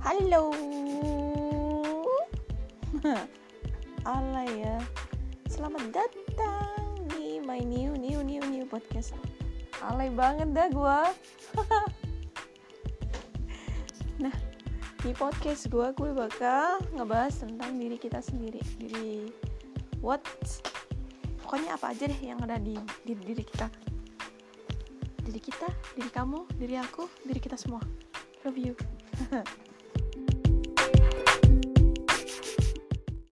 Halo. Alay ya. Selamat datang di my new new new new podcast. Alay banget dah gua. nah, di podcast gua gue bakal ngebahas tentang diri kita sendiri. Diri what pokoknya apa aja deh yang ada di, di diri kita. Diri kita, diri kamu, diri aku, diri kita semua. Love you.